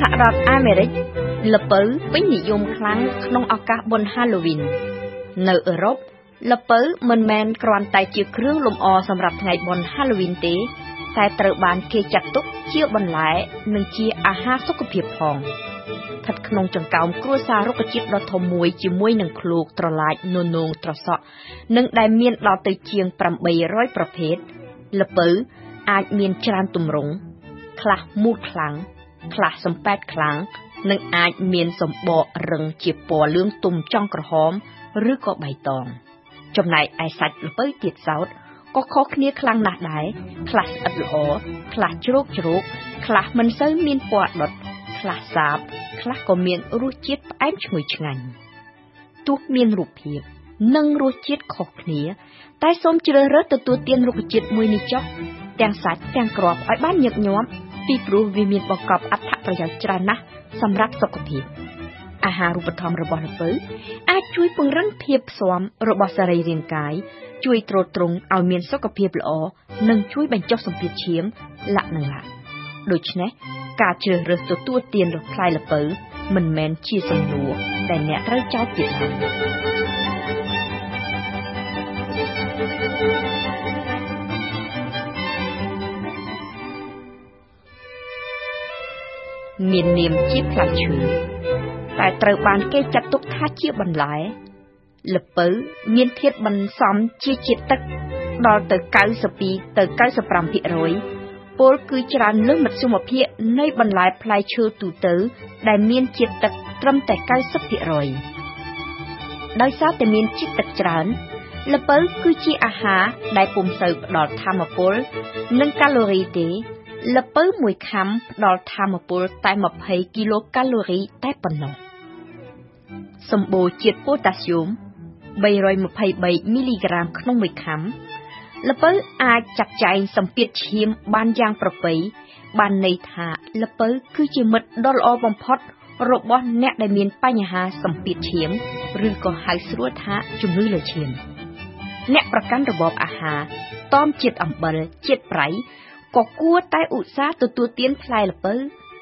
សហរដ្ឋអាមេរិកល្ពៅពេញនិយមខ្លាំងក្នុងឱកាសបុណ្យ Halloween នៅអឺរ៉ុបល្ពៅមិនមែនគ្រាន់តែជាគ្រឿងលម្អសម្រាប់ថ្ងៃបុណ្យ Halloween ទេ តែត្រូវបានគេចាត់ទុកជាបន្លែនិងជាអាហារសុខភាពផងស្ថិតក្នុងចង្កោមគ្រួសាររុក្ខជាតិដ៏ធំមួយជាមួយនឹងឃ្លោកត្រឡាចននោងត្រសក់និងដែលមានដល់ទៅជាង800ប្រភេទល្ពៅអាចមានច្រើនទម្រង់ខ្លះមូលខ្លាំង ខ្លះសំប៉ែតខ្លាំងនិងអាចមានសម្បករឹងជាពណ៌លឿងទុំចង់ក្រហម ឬក៏បៃតង ចំណែកឯសាច់ល្ពៅទៀតសោតក៏ខុសគ្នាខ្លាំងណាស់ដែរខ្លះស្អិតល្អខ្លះជ្រោកជ្រោកខ្លះមិនសូវមានពណ៌ដុតខ្លះសាប ខ្លះក៏មានរសជាតិផ្អែមឈ្ងុយឆ្ងាញ់ទោះមានរូបភាពនិងរសជាតិខុសគ្នា តែសូមជ្រើសរើសទទួលទានរុក្ខជាតិមួយនេះចុះទាំងសាច់ទាំងគ្រាប់ឲ្យបានញឹកញាប់ ពីព្រោះវាមានបង្កប់អត្ថប្រយោជន៍ច្រើនណាស់សម្រាប់សុខភាពអាហារូបត្ថម្ភរបស់ល្ពៅអាចជួយពង្រឹងភាពស៊ាំរបស់សរីរាង្គកាយជួយទ្រទ្រង់ឲ្យមានសុខភាពល្អនិងជួយបញ្ចុះសម្ពាធឈាមលក្ខណៈដូច្នេះការជ្រើសរើសទទួលទានផ្លែល្ពៅមិនមែនជាសំណួរតែអ្នកត្រូវចោទទៀតឡើយ មាននាមជាផ្លែឈើតែត្រូវបានគេចាត់ទុកថាជាបន្លែល្ពៅមានធាតុបន្សំជាជាតិទឹក ដល់ទៅ92ទៅ95%ពលគឺច្រើនលើសមធ្យមភាពនៃបន្លែផ្លែឈើទូទៅ ដែលមានជាតិទឹកត្រឹមតែ90%ដោយសារតែមានជាតិទឹកច្រើនល្ពៅគឺជាអាហារដែលពុំសូវផ្ដល់ធម៌ពល និងកាឡូរីទេ ល្ពៅមួយខាំផ្ដល់ធម៌ពលតែ20គីឡូកាឡូរីតែប៉ុណ្ណោះសម្បូរជាតិប៉ូតាស្យូម323មីលីក្រាមក្នុងមួយខាំល្ពៅអាចចាត់ចែងសម្ពាធឈាមបានយ៉ាងប្រពៃបានន័យថាល្ពៅគឺជាមិត្តដ៏ល្អបំផុតរបស់អ្នកដែលមានបញ្ហាសម្ពាធឈាមឬក៏ហៅស្រួលថាជំងឺលើឈាម អ្នកប្រកាន់របបអាហារតមជាតិអំបិលជាតិប្រៃ ក៏គួរតែឧស្សាហ៍ទទួលទានផ្លែល្ពៅ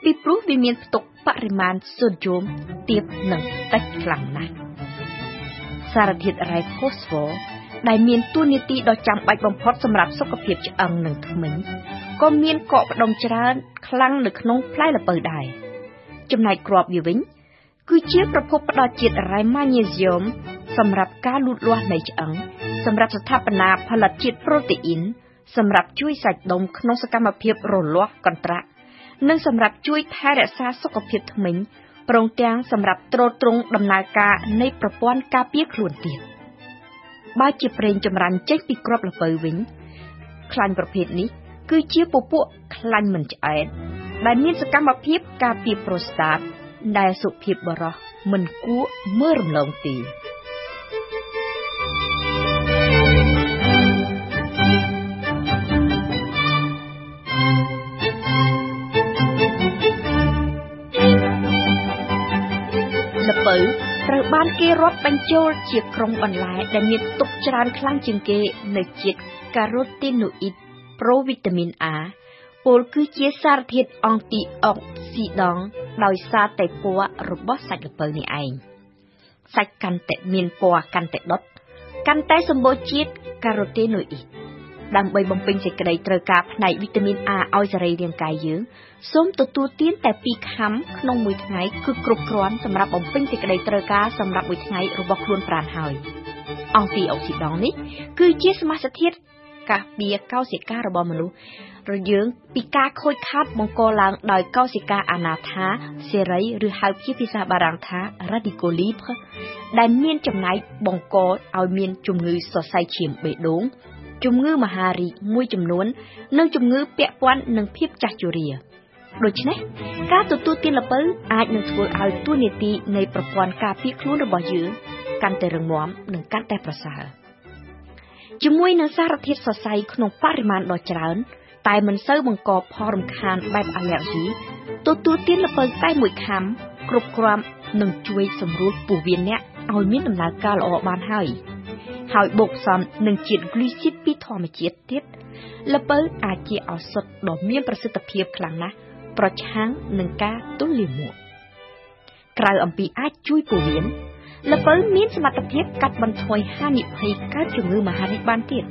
ពីព្រោះវាមានផ្ទុកបរិមាណសូដ្យូមទាបនិងតិចខ្លាំងណាស់សារធាតុរ៉ែផូស្វ័រដែលមានតួនាទីដ៏ចាំបាច់បំផុតសម្រាប់សុខភាពឆ្អឹងនិងធ្មេញក៏មានកកផ្ដុំច្រើនខ្លាំងនៅក្នុងផ្លែល្ពៅដែរចំណែកគ្រាប់វាវិញគឺជាប្រភពផ្ដល់ជាតិរ៉ែម៉ាញ៉េស្យូមសម្រាប់ការលូតលាស់នៃឆ្អឹងសម្រាប់ស្ថាបនាផលិតជាតិប្រូតេអ៊ីន សម្រាប់ជួយសាច់ដុំក្នុងសកម្មភាពរលាស់កន្ត្រាក់និងសម្រាប់ជួយថែរក្សាសុខភាពធ្មេញព្រមទាំងសម្រាប់ទ្រទ្រង់ដំណើរការនៃប្រព័ន្ធការពារខ្លួនទៀតបើជាប្រេងចម្រាញ់ចេញពីគ្រាប់ល្ពៅវិញខ្លាញ់ប្រភេទនេះគឺជាពពួកខ្លាញ់មិនឆ្អែតដែលមានសកម្មភាពការពារប្រូស្តាតដែលសុភាពបរោះមិនគួរមើលរំលងទេ ពៅត្រូវបានគេរាប់បញ្ចូលជាក្រុមបន្លែដែលមានទុកច្រើនខ្លាំងជាងគេនៅជាតិការ៉ូទីណូអ៊ីតប្រូវីតាមីន A ពលគឺជាសារធាតុអង់ទីអុកស៊ីដង់ដោយសារតែពណ៌របស់សាច់ល្ពៅនេះឯងសាច់កាន់តែមានពណ៌កាន់តែដុតកាន់តែសម្បូរជាតិការ៉ូទីណូអ៊ីត ដើម្បីបំពេញសេចក្តីត្រូវការផ្នែកវីតាមីន A ឲ្យសរីរាង្គកាយយើងសូមទទួលទានតែ2ខាំក្នុងមួយថ្ងៃគឺគ្រប់គ្រាន់សម្រាប់បំពេញសេចក្តីត្រូវការសម្រាប់មួយថ្ងៃរបស់ខ្លួនប្រាណហើយអង់ទីអុកស៊ីដង់នេះគឺជាសមាសធាតុការពារកោសិការបស់មនុស្សរយើងពីការខូចខាតបង្កឡើងដោយកោសិកាអនាថាសេរីឬហៅជាភាសាបារាំងថា radical libre ដែលមានចំណែកបង្កឲ្យមានជំងឺសរសៃឈាមបេះដូង ជំងឺមហារីកមួយចំនួន និងជំងឺពាក់ព័ន្ធនឹងភាពចាស់ជរាដូច្នេះការទទួលទានល្ពៅអាចនឹងធ្វើឲ្យទួនាទីនៃប្រព័ន្ធការពារខ្លួនរបស់យើងកាន់តែរឹងមាំនិងកាន់តែប្រសើរជាមួយនឹងសារធាតុសរសៃក្នុងបរិមាណដ៏ច្រើន តែមិនសូវបង្កផលរំខានបែបអាឡែហ្ស៊ីទទួលទានល្ពៅតែមួយខាំគ្រប់គ្រាន់នឹងជួយសម្រួលពោះវៀនអ្នកឲ្យមានដំណើរការល្អបានហើយ។ ហើយបូកផ្សំនឹងជាតិហ្គ្លីស៊ីតពីធម្មជាតិទៀតល្ពៅអាចជាឱសថដ៏មានប្រសិទ្ធភាពខ្លាំងណាស់ប្រឆាំងនឹងការទល់លាមកក្រៅអំពីអាចជួយពោះវៀនល្ពៅមានសមត្ថភាពកាត់បន្ថយហានិភ័យកើតជំងឺមហារីកបានទៀត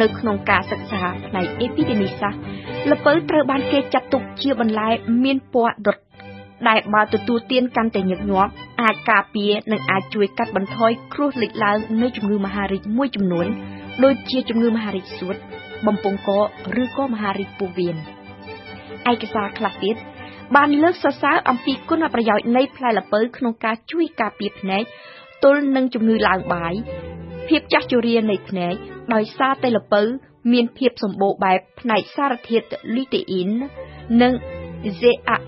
នៅក្នុងការសិក្សាផ្នែកអេពីដេមីសាស្ត្រល្ពៅត្រូវបានគេចាត់ទុកជាបន្លែមានពណ៌ដុតដែលបើទទួលទានកាន់តែញឹកញាប់ អាចការពារនិងអាចជួយកាត់បន្ថយគ្រោះលេចឡើងនៃជំងឺមហារីកមួយចំនួន ដូចជាជំងឺមហារីកសួត បំពង់កឬក៏មហារីកពោះវៀនឯកសារខ្លះទៀតបានលើកសរសើរអំពីគុណប្រយោជន៍នៃផ្លែល្ពៅក្នុងការជួយការពារភ្នែកទល់នឹងជំងឺឡើងបាយភាពចាស់ជរានៃភ្នែកដោយសារតែល្ពៅមានភាពសម្បូរបែបផ្នែកសារធាតុលីតេអ៊ីន និង zeaxanthin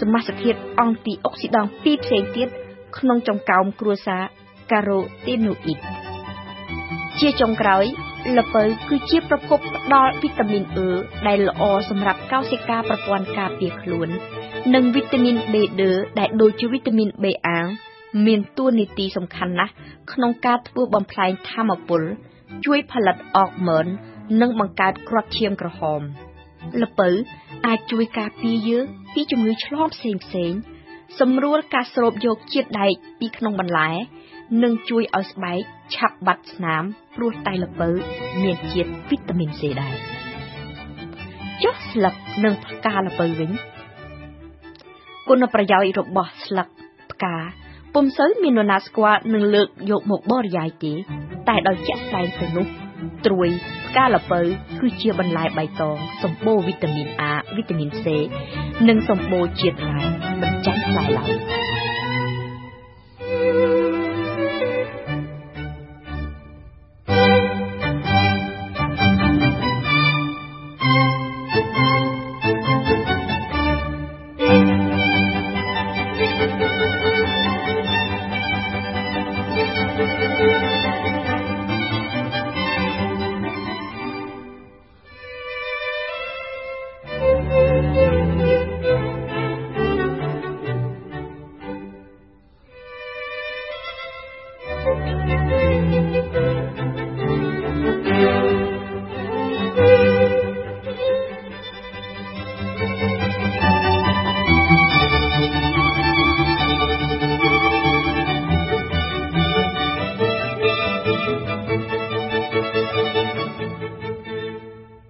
សមាសធាតុអង់ទីអុកស៊ីដង់ពីរផ្សេងទៀតក្នុងចង្កោមគ្រួសារ carotenoid ជាចុងក្រោយល្ពៅគឺជាប្រភពផ្ដល់វីតាមីនអ៊ឺដែលល្អសម្រាប់កោសិកាប្រព័ន្ធការពារខ្លួន និងវីតាមីន B2 ដែលដូចជាវីតាមីន B1 មានតួនាទីសំខាន់ណាស់ក្នុងការធ្វើបំផ្លែងធម្មពល ជួយផលិតអរម៉ូន និងបង្កើតគ្រាប់ឈាមក្រហមល្ពៅ អាចជួយការពារយើងពីជំងឺឆ្លងផ្សេងផ្សេងសម្រួលការស្រូបយកជាតិដែកពីក្នុងបន្លែ និងជួយឲ្យស្បែកឆាប់បាត់ស្នាមព្រោះតែល្ពៅមានជាតិវីតាមីន C ដែរចុះស្លឹកនិងផ្កាល្ពៅវិញគុណប្រយោជន៍របស់ស្លឹកផ្កាពុំសូវមាននរណាស្គាល់នឹងលើកយកមកបរិយាយទេ តែដោយជាក់ស្ដែងទៅនោះត្រួយ ផ្កាល្ពៅគឺជាបន្លែបៃតងសម្បូរវីតាមីន A វីតាមីន C និងសម្បូរជាតិរ៉ែមិនចាញ់ផ្លែឡើយ